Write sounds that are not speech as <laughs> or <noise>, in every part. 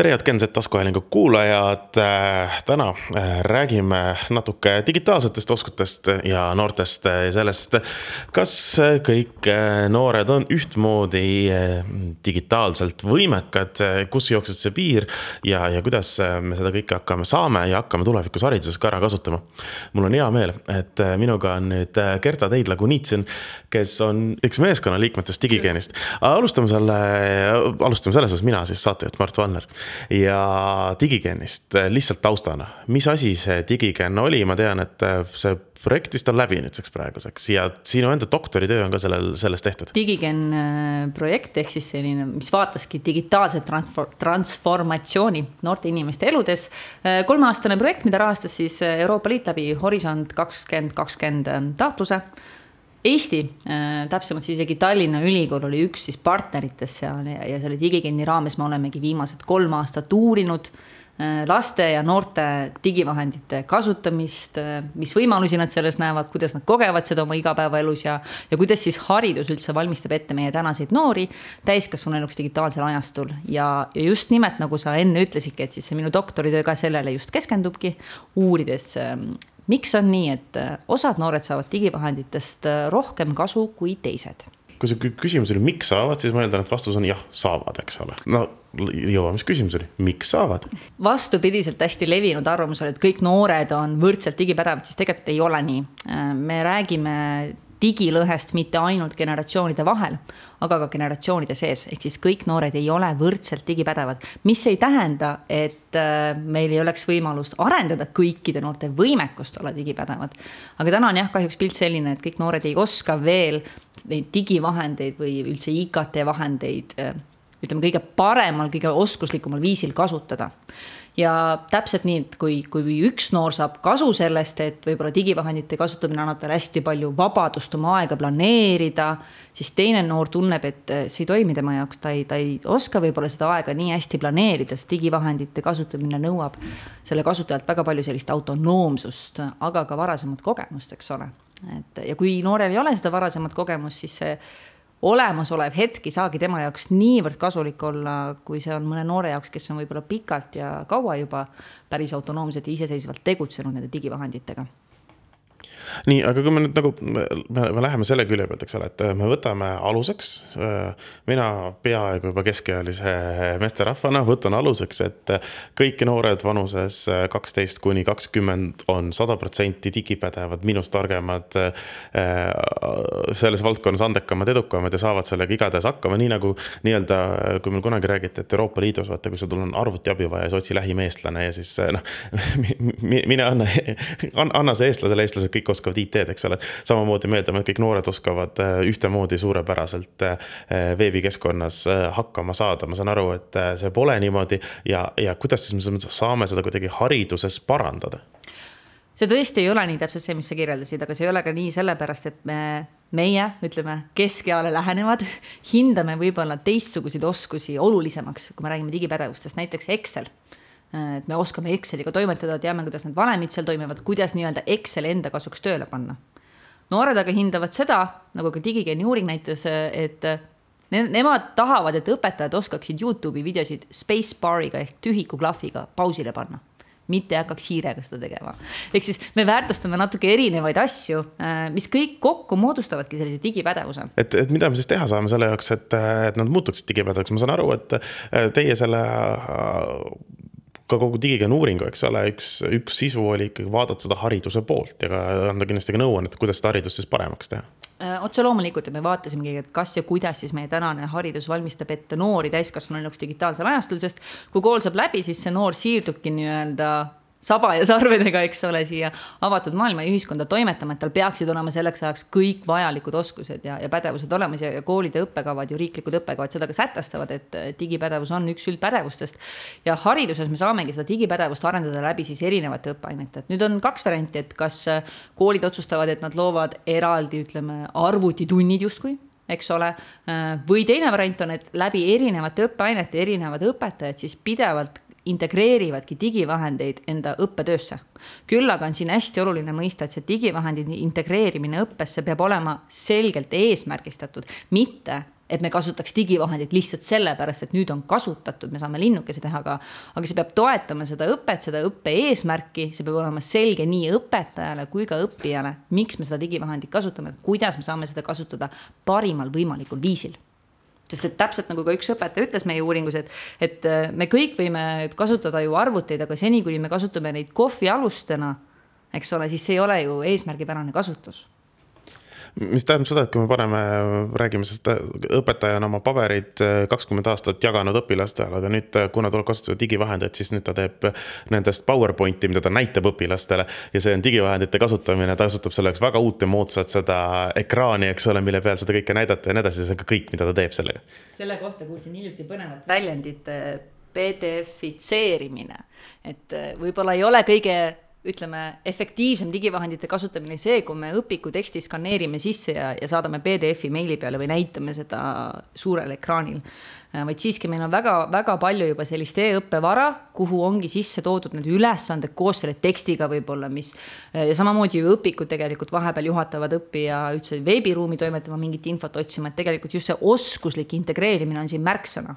tere, head Genset taskuhäälingu kuulajad. Äh, täna äh, räägime natuke digitaalsetest oskustest ja noortest ja sellest, kas kõik noored on ühtmoodi digitaalselt võimekad, kus jookseb see piir ja, ja kuidas me seda kõike hakkame, saame ja hakkame tulevikus hariduses ka ära kasutama. mul on hea meel, et minuga on nüüd Gerta Teidla-Kunitsin, kes on üks meeskonna liikmetest Digigeenist. alustame selle, alustame selles osas mina siis, saatejuht Mart Valner ja Digigeenist lihtsalt taustana, mis asi see Digigen oli, ma tean, et see projekt vist on läbi nüüdseks praeguseks ja sinu enda doktoritöö on ka sellel, sellest tehtud. Digigen äh, projekt ehk siis selline, mis vaataski digitaalset transformatsiooni noorte inimeste eludes. Äh, kolmeaastane projekt, mida rahastas siis Euroopa Liit läbi Horisont kakskümmend kakskümmend äh, taotluse Eesti, äh, täpsemalt siis isegi Tallinna Ülikool oli üks siis partneritest seal ja, ja selle digigeni raames me olemegi viimased kolm aastat uurinud äh, laste ja noorte digivahendite kasutamist, äh, mis võimalusi nad selles näevad, kuidas nad kogevad seda oma igapäevaelus ja, ja kuidas siis haridus üldse valmistab ette meie tänaseid noori täiskasvanueluks digitaalsel ajastul. ja, ja just nimelt nagu sa enne ütlesidki, et siis see minu doktoritöö ka sellele just keskendubki, uurides ähm, miks on nii, et äh, osad noored saavad digivahenditest äh, rohkem kasu kui teised? kui see küsimus oli, miks saavad, siis ma eeldan, et vastus on jah, saavad, eks ole. no jõuame, mis küsimus oli, miks saavad? vastupidiselt hästi levinud arvamusele, et kõik noored on võrdselt digipädevad, siis tegelikult ei ole nii. Äh, me räägime digilõhest mitte ainult generatsioonide vahel, aga ka generatsioonide sees, ehk siis kõik noored ei ole võrdselt digipädevad. mis ei tähenda, et äh, meil ei oleks võimalust arendada kõikide noorte võimekust olla digipädevad. aga täna on jah, kahjuks pilt selline, et kõik noored ei oska veel neid digivahendeid või üldse IKT vahendeid äh, ütleme, kõige paremal, kõige oskuslikumal viisil kasutada ja täpselt nii, et kui, kui üks noor saab kasu sellest, et võib-olla digivahendite kasutamine annab talle hästi palju vabadust oma aega planeerida, siis teine noor tunneb, et see ei toimi tema jaoks, ta ei, ta ei oska võib-olla seda aega nii hästi planeerida, sest digivahendite kasutamine nõuab selle kasutajalt väga palju sellist autonoomsust, aga ka varasemat kogemust, eks ole. et ja kui noorel ei ole seda varasemat kogemust, siis see olemasolev hetk ei saagi tema jaoks niivõrd kasulik olla, kui see on mõne noore jaoks, kes on võib-olla pikalt ja kaua juba päris autonoomselt ja iseseisvalt tegutsenud nende digivahenditega nii, aga kui me nüüd nagu, me, me läheme selle külje pealt, eks ole, et me võtame aluseks. mina peaaegu juba keskealise meesterahvana võtan aluseks, et kõik noored vanuses kaksteist kuni kakskümmend on sada protsenti digipädevad, minust targemad. selles valdkonnas andekamad, edukamad ja saavad sellega igatahes hakkama, nii nagu nii-öelda, kui meil kunagi räägiti, et Euroopa Liidus vaata, kui sul on arvutiabi vaja, siis otsi lähimeestlane ja siis noh, <laughs> mine anna, anna see eestlasele, eestlased kõik oskavad oskavad IT-d, eks ole. samamoodi me eeldame, et kõik noored oskavad äh, ühtemoodi suurepäraselt äh, veebikeskkonnas äh, hakkama saada, ma saan aru, et see pole niimoodi ja, ja kuidas siis me saame seda kuidagi hariduses parandada? see tõesti ei ole nii täpselt see, mis sa kirjeldasid, aga see ei ole ka nii sellepärast, et me, meie, ütleme, keskeale lähenevad, hindame võib-olla teistsuguseid oskusi olulisemaks, kui me räägime digipädevustest, näiteks Excel et me oskame Exceliga toimetada, teame, kuidas need valemid seal toimivad, kuidas nii-öelda Exceli enda kasuks tööle panna. noored aga hindavad seda, nagu ka digigeeni uuring näitas, et ne nemad tahavad, et õpetajad oskaksid Youtube'i videosid spacebar'iga ehk tühikuklahviga pausile panna mitte ei hakkaks hiirega seda tegema. ehk siis me väärtustame natuke erinevaid asju, mis kõik kokku moodustavadki sellise digipädevuse. et, et mida me siis teha saame selle jaoks, et, et nad muutuksid digipädevaks, ma saan aru, et teie selle ka kogu digikeele uuringu, eks ole, üks, üks sisu oli ikkagi vaadata seda hariduse poolt ja ka anda kindlasti ka nõuannet, kuidas seda haridust siis paremaks teha. Äh, otse loomulikult ja me vaatasimegi, et kas ja kuidas siis meie tänane haridus valmistab ette noori täiskasvanuks digitaalsel ajastul, sest kui kool saab läbi, siis see noor siirdubki nii-öelda saba ja sarvedega, eks ole, siia avatud maailma ja ühiskonda toimetama, et tal peaksid olema selleks ajaks kõik vajalikud oskused ja, ja pädevused olemas ja, ja koolide õppekavad ju riiklikud õppekavad seda ka sätestavad, et digipädevus on üks üldpädevustest. ja hariduses me saamegi seda digipädevust arendada läbi siis erinevate õppeainete, et nüüd on kaks varianti, et kas koolid otsustavad, et nad loovad eraldi, ütleme, arvutitunnid justkui eks ole. või teine variant on, et läbi erinevate õppeainete erinevad õpetajad siis pidevalt integreerivadki digivahendeid enda õppetöösse. küll aga on siin hästi oluline mõista, et see digivahendite integreerimine õppesse peab olema selgelt eesmärgistatud, mitte et me kasutaks digivahendeid lihtsalt sellepärast, et nüüd on kasutatud, me saame linnukesi teha, aga, aga see peab toetama seda õpet, seda õppe eesmärki, see peab olema selge nii õpetajale kui ka õppijale, miks me seda digivahendit kasutame, kuidas me saame seda kasutada parimal võimalikul viisil sest et täpselt nagu ka üks õpetaja ütles meie uuringus, et, et äh, me kõik võime kasutada ju arvuteid, aga seni, kuni me kasutame neid kohvialustena, eks ole, siis see ei ole ju eesmärgipärane kasutus mis tähendab seda, et kui me paneme, räägime sellest, õpetaja on oma pabereid äh, kakskümmend aastat jaganud õpilastele, aga nüüd, äh, kuna tuleb kasutada digivahendeid, siis nüüd ta teeb nendest PowerPointi, mida ta näitab õpilastele. ja see on digivahendite kasutamine, ta kasutab selleks väga uut ja moodsat seda ekraani, eks ole, mille peal seda kõike näidata ja nii edasi, see on ka kõik, mida ta teeb sellega. selle kohta kuulsin hiljuti põnevat väljendit PDF-itseerimine, et äh, võib-olla ei ole kõige ütleme, efektiivsem digivahendite kasutamine see, kui me õpiku teksti skaneerime sisse ja, ja saadame PDF-i meili peale või näitame seda suurel ekraanil. Äh, vaid siiski meil on väga-väga palju juba sellist e-õppevara, kuhu ongi sisse toodud need ülesanded koos selle tekstiga võib-olla, mis äh, ja samamoodi ju õpikud tegelikult vahepeal juhatavad õppija üldse veebiruumi toimetama, mingit infot otsima, et tegelikult just see oskuslik integreerimine on siin märksõna.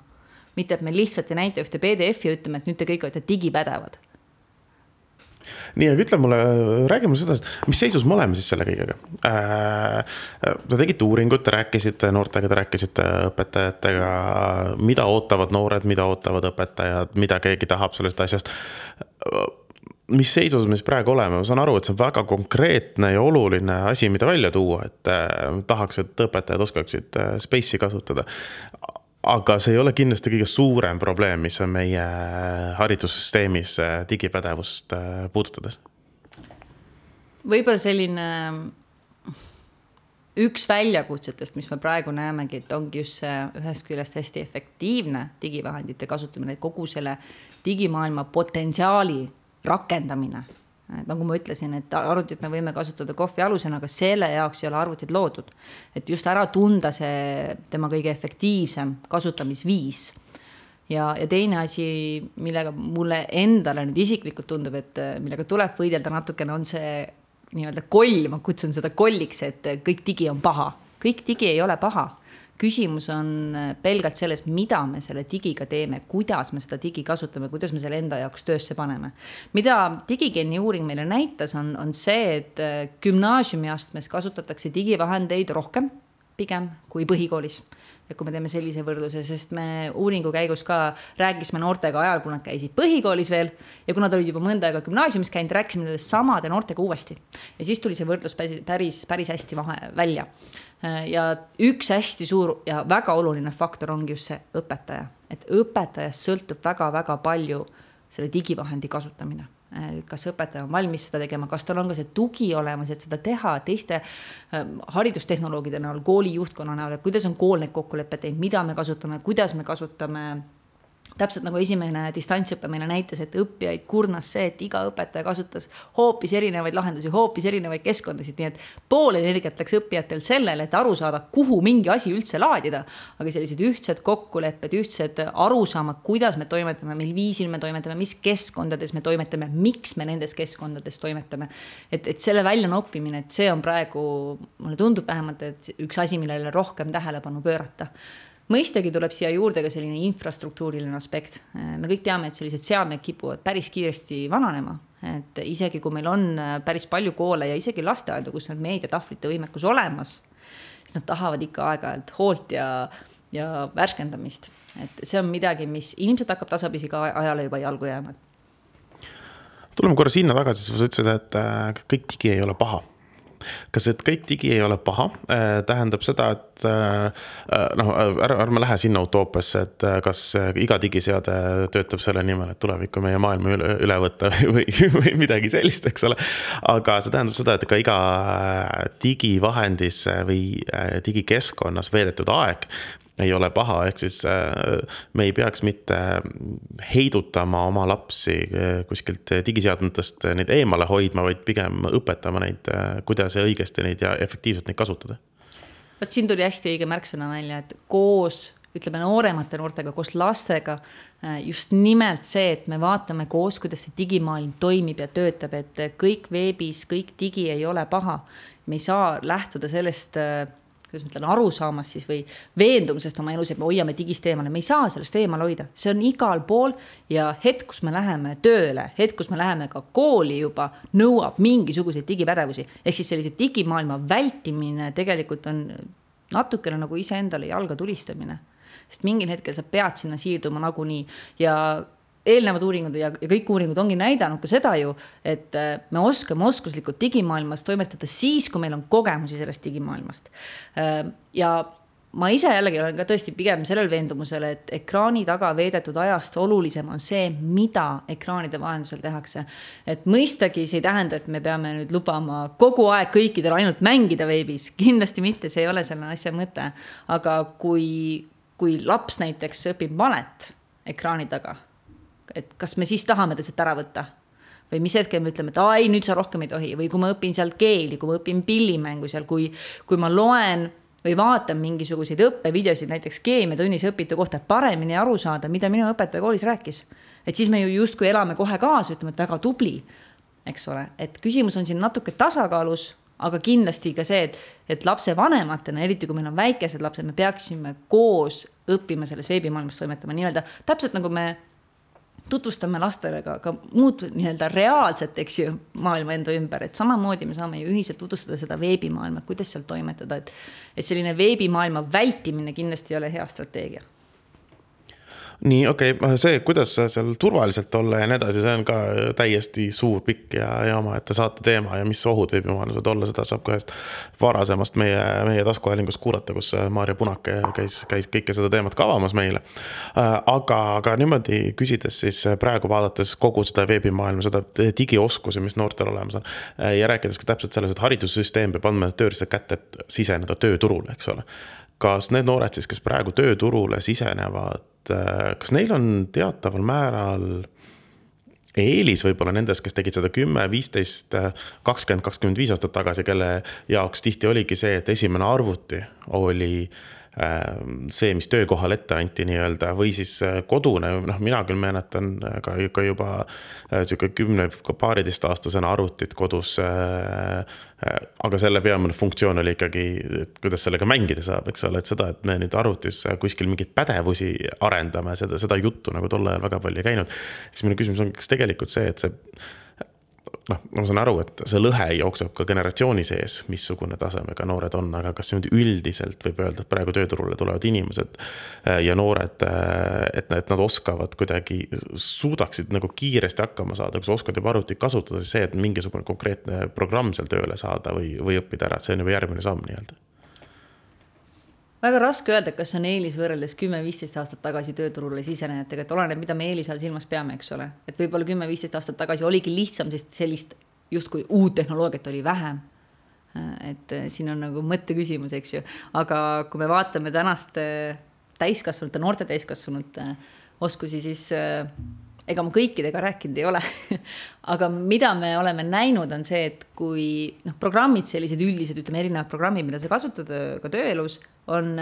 mitte, et me lihtsalt ei näita ühte PDF-i ja ütleme, et nüüd te kõik olete digipädevad nii, aga ütle mulle, räägi mulle seda, mis seisus me oleme siis selle kõigega? Äh,? Te tegite uuringut, te rääkisite noortega, te rääkisite õpetajatega, mida ootavad noored, mida ootavad õpetajad, mida keegi tahab sellest asjast? Mis seisus me siis praegu oleme, ma saan aru, et see on väga konkreetne ja oluline asi, mida välja tuua, et äh, tahaks, et õpetajad oskaksid äh, Space'i kasutada aga see ei ole kindlasti kõige suurem probleem, mis on meie haridussüsteemis äh, digipädevust äh, puudutades. võib-olla selline üks väljakutsetest, mis me praegu näemegi, et ongi just see ühest küljest hästi efektiivne digivahendite kasutamine, kogu selle digimaailma potentsiaali rakendamine et nagu ma ütlesin, et arvutit me võime kasutada kohvi alusena, aga selle jaoks ei ole arvutid loodud. et just ära tunda see tema kõige efektiivsem kasutamisviis. ja, ja teine asi, millega mulle endale nüüd isiklikult tundub, et millega tuleb võidelda natukene, on see nii-öelda koll, ma kutsun seda kolliks, et kõik digi on paha. kõik digi ei ole paha küsimus on äh, pelgalt selles, mida me selle digiga teeme, kuidas me seda digi kasutame, kuidas me selle enda jaoks töösse paneme. mida Digigeeni uuring meile näitas, on, on see, et äh, gümnaasiumiastmes kasutatakse digivahendeid rohkem pigem kui põhikoolis. Et kui me teeme sellise võrdluse, sest me uuringu käigus ka rääkisime noortega ajal, kui nad käisid põhikoolis veel ja kui nad olid juba mõnda aega gümnaasiumis käinud, rääkisime nendest samade noortega uuesti. ja siis tuli see võrdlus päris, päris, päris hästi vahe välja. ja üks hästi suur ja väga oluline faktor ongi just see õpetaja, et õpetajast sõltub väga-väga palju selle digivahendi kasutamine kas õpetaja on valmis seda tegema, kas tal on ka see tugi olemas, et seda teha teiste ähm, haridustehnoloogide näol, kooli juhtkonna näol, et kuidas on kool neid kokkuleppeid teinud, mida me kasutame, kuidas me kasutame täpselt nagu esimene distantsõpe meile näitas, et õppijaid kurnas see, et iga õpetaja kasutas hoopis erinevaid lahendusi, hoopis erinevaid keskkondasid, nii et pool energiat läks õppijatel sellele, et aru saada, kuhu mingi asi üldse laadida. aga sellised ühtsed kokkulepped, ühtsed arusaamad, kuidas me toimetame, mil viisil me toimetame, mis keskkondades me toimetame, miks me nendes keskkondades toimetame. et, et selle väljanoppimine, et see on praegu, mulle tundub vähemalt, et üks asi, millele rohkem tähelepanu pöörata mõistagi tuleb siia juurde ka selline infrastruktuuriline aspekt. me kõik teame, et sellised seadmed kipuvad päris kiiresti vananema, et isegi kui meil on päris palju koole ja isegi lasteaedu, kus on meediatahvlite võimekus olemas, siis nad tahavad ikka aeg-ajalt hoolt ja, ja värskendamist. et see on midagi, mis ilmselt hakkab tasapisi ka ajale juba jalgu jääma. tuleme korra sinna tagasi, sa ütlesid, et kõik digi ei ole paha kas, et kõik digi ei ole paha, äh, tähendab seda, et äh, äh, noh, ärme, ärme lähe sinna utoopiasse, et kas iga digiseade töötab selle nimel, et tulevikku meie maailma üle, üle võtta <laughs> või, või midagi sellist, eks ole. aga see tähendab seda, et ka iga digivahendis või digikeskkonnas veedetud aeg ei ole paha, ehk siis äh, me ei peaks mitte heidutama oma lapsi äh, kuskilt digiseadmetest neid eemale hoidma, vaid pigem õpetama neid, äh, kuidas õigesti neid ja efektiivselt neid kasutada. vot siin tuli hästi õige märksõna välja, et koos ütleme nooremate noortega, koos lastega. Just nimelt see, et me vaatame koos, kuidas see digimaailm toimib ja töötab, et kõik veebis, kõik digi ei ole paha. me ei saa lähtuda sellest äh, kuidas ma ütlen, arusaamas siis või veendumusest oma elus, et me hoiame digist eemale, me ei saa sellest eemal hoida, see on igal pool ja hetk, kus me läheme tööle, hetk, kus me läheme ka kooli juba, nõuab mingisuguseid digipädevusi. ehk siis sellise digimaailma vältimine tegelikult on natukene nagu iseendale jalga tulistamine. sest mingil hetkel sa pead sinna siirduma nagunii ja eelnevad uuringud ja, ja kõik uuringud ongi näidanud ka seda ju, et äh, me oskame oskuslikult digimaailmas toimetada siis, kui meil on kogemusi sellest digimaailmast. Äh, ja ma ise jällegi olen ka tõesti pigem sellel veendumusel, et ekraani taga veedetud ajast olulisem on see, mida ekraanide vahendusel tehakse. et mõistagi see ei tähenda, et me peame nüüd lubama kogu aeg kõikidel ainult mängida veebis, kindlasti mitte, see ei ole selle asja mõte. aga kui, kui laps näiteks õpib valet ekraani taga et kas me siis tahame ta sealt ära võtta? Või mis hetkel me ütleme, et ai, nüüd sa rohkem ei tohi. Või kui ma õpin sealt keeli, kui ma õpin pillimängu seal, kui, kui ma loen või vaatan mingisuguseid õppevideosid näiteks keemiatunnis õpitu kohta, et paremini aru saada, mida minu õpetaja koolis rääkis. et siis me ju justkui elame kohe kaasa, ütleme, et väga tubli, eks ole, et küsimus on siin natuke tasakaalus, aga kindlasti ka see, et, et lapsevanematena, eriti kui meil on väikesed lapsed, me peaksime koos õppima selles veebimaailmas toimetama. Nii-öelda täpselt nagu me tutvustame lastele ka, ka muud nii-öelda reaalset, eks ju, maailma enda ümber, et samamoodi me saame ju ühiselt tutvustada seda veebimaailma, kuidas seal toimetada, et. et selline veebimaailma vältimine kindlasti ei ole hea strateegia nii, okei okay., see, kuidas seal turvaliselt olla ja nii edasi, see on ka täiesti suur, pikk ja, ja omaette saate teema ja mis ohud veebimaailmas võivad olla, seda saab ka ühest varasemast meie, meie taskuhäälingust kuulata, kus Maarja Punake käis, käis kõike seda teemat ka avamas meile. aga, aga niimoodi küsides siis praegu vaadates kogu seda veebimaailma, seda digioskusi, mis noortel olemas on. ja rääkides ka täpselt selles, et haridussüsteem peab andma tööriistad kätte, et siseneda tööturule, eks ole kas need noored siis, kes praegu tööturule sisenevad, äh, kas neil on teataval määral eelis võib-olla nendest, kes tegid seda kümme, viisteist, kakskümmend, kakskümmend viis aastat tagasi, kelle jaoks tihti oligi see, et esimene arvuti oli äh, see, mis töökohal ette anti nii-öelda või siis äh, kodune, noh, mina küll meenutan äh, ka, ka juba äh, sihuke kümne, paariteistaastasena aastasena arvutit kodus. aga selle peamine funktsioon oli ikkagi, et kuidas sellega mängida saab, eks ole, et seda, et me nüüd arvutis kuskil mingeid pädevusi arendame, seda, seda juttu nagu tol ajal väga palju ei käinud. siis minu küsimus on, kas tegelikult see, et see noh, ma saan aru, et see lõhe jookseb ka generatsiooni sees, missugune tasemega noored on, aga kas niimoodi üldiselt võib öelda, et praegu tööturule tulevad inimesed äh, ja noored, äh, et, et nad oskavad kuidagi, suudaksid nagu kiiresti hakkama saada, kui sa oskad juba arvutit kasutada, siis see, et mingisugune konkreetne programm seal tööle saada või, või õppida ära, et see on juba järgmine samm nii-öelda väga raske öelda, kas on eelis võrreldes kümme-viisteist aastat tagasi tööturule sisenejatega, et oleneb, mida me eelise all silmas peame, eks ole. et võib-olla kümme-viisteist aastat tagasi oligi lihtsam, sest sellist justkui uut tehnoloogiat oli vähem. et siin on nagu mõtteküsimus, eks ju, aga kui me vaatame tänaste täiskasvanute, noorte täiskasvanute oskusi, siis ega ma kõikidega rääkinud ei ole <laughs> aga mida me oleme näinud, on see, et kui noh, programmid, sellised üldised, ütleme erinevad programmid, mida sa kasutad ka tööelus, on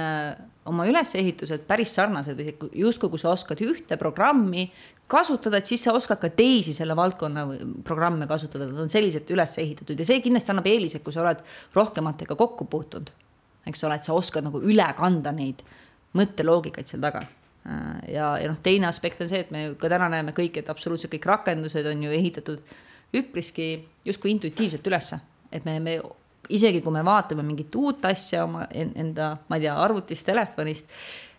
oma ülesehitused päris sarnased või justkui, kui sa oskad ühte programmi kasutada, et siis sa oskad ka teisi selle valdkonna programme kasutada, nad on selliselt üles ehitatud ja see kindlasti annab eelise, kui sa oled rohkematega kokku puutunud. eks ole, et sa oskad nagu üle kanda neid mõtteloogikaid seal taga ja, ja noh, teine aspekt on see, et me ka täna näeme kõik, et absoluutselt kõik rakendused on ju ehitatud üpriski justkui intuitiivselt ülesse, et me, me isegi kui me vaatame mingit uut asja oma enda, ma ei tea, arvutist, telefonist,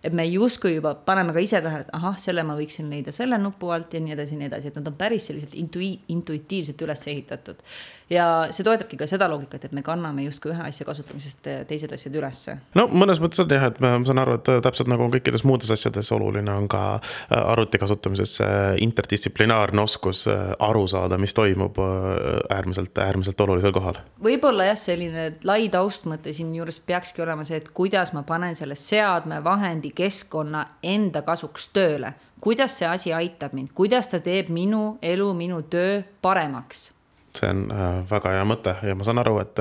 et me justkui juba paneme ka ise tähele, et ahah, selle ma võiksin leida selle nupu alt ja nii edasi ja nii edasi, et nad on päris selliselt intui-, intuitiivselt üles ehitatud ja see toetabki ka seda loogikat, et me kanname justkui ühe asja kasutamisest teised asjad ülesse. no mõnes mõttes on jah, et ma saan aru, et täpselt nagu kõikides muudes asjades oluline on ka äh, arvuti kasutamises interdistsiplinaarne oskus äh, aru saada, mis toimub äh, äärmiselt, äärmiselt olulisel kohal. võib-olla jah, selline lai taustmõte siinjuures peakski olema see, et kuidas ma panen selle seadme, vahendi, keskkonna enda kasuks tööle kuidas see asi aitab mind, kuidas ta teeb minu elu, minu töö paremaks see on väga hea mõte ja ma saan aru, et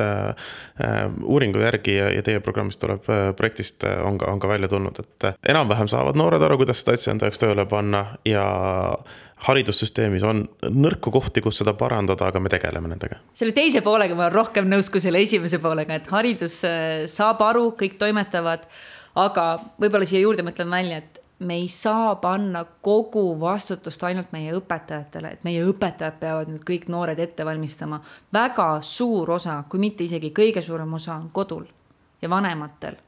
uuringu järgi ja, teie programmist tuleb projektist on ka, on ka välja tulnud, et enam-vähem saavad noored aru, kuidas seda asja enda jaoks tööle panna ja haridussüsteemis on nõrku kohti, kus seda parandada, aga me tegeleme nendega. selle teise poolega ma olen rohkem nõus kui selle esimese poolega, et haridus äh, saab aru, kõik toimetavad. aga võib-olla siia juurde mõtlen välja, et me ei saa panna kogu vastutust ainult meie õpetajatele, et meie õpetajad peavad nüüd kõik noored ette valmistama. väga suur osa, kui mitte isegi kõige suurem osa on kodul ja vanematel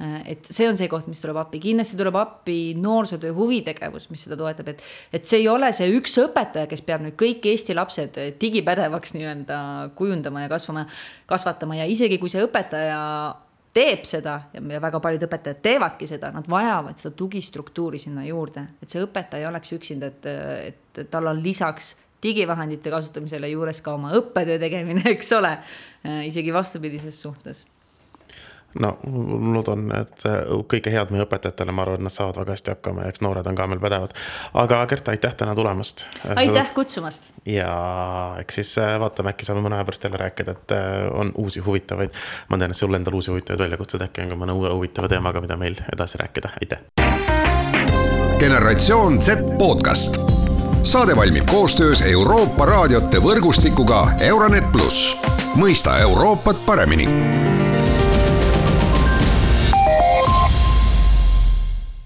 et see on see koht, mis tuleb appi, kindlasti tuleb appi noorsootöö huvitegevus, mis seda toetab, et. et see ei ole see üks õpetaja, kes peab nüüd kõik Eesti lapsed digipädevaks nii-öelda kujundama ja kasvama, kasvatama ja isegi kui see õpetaja teeb seda ja väga paljud õpetajad teevadki seda, nad vajavad seda tugistruktuuri sinna juurde, et see õpetaja ei oleks üksinda, et, et tal on lisaks digivahendite kasutamisele juures ka oma õppetöö tegemine, <laughs> eks ole, isegi vastupidises suhtes no loodan, et äh, kõike head meie õpetajatele, ma arvan, et nad saavad väga hästi hakkama ja eks noored on ka meil pädevad. aga Gert, aitäh täna tulemast. aitäh kutsumast. ja eks siis äh, vaatame, äkki saame mõne aja pärast jälle rääkida, et äh, on uusi huvitavaid. ma tean, et sul endal uusi huvitavaid väljakutseid, äkki on ka mõne uue huvitava teemaga, mida meil edasi rääkida, aitäh. generatsioon Z podcast saade valmib koostöös Euroopa raadiote võrgustikuga Euronet pluss, mõista Euroopat paremini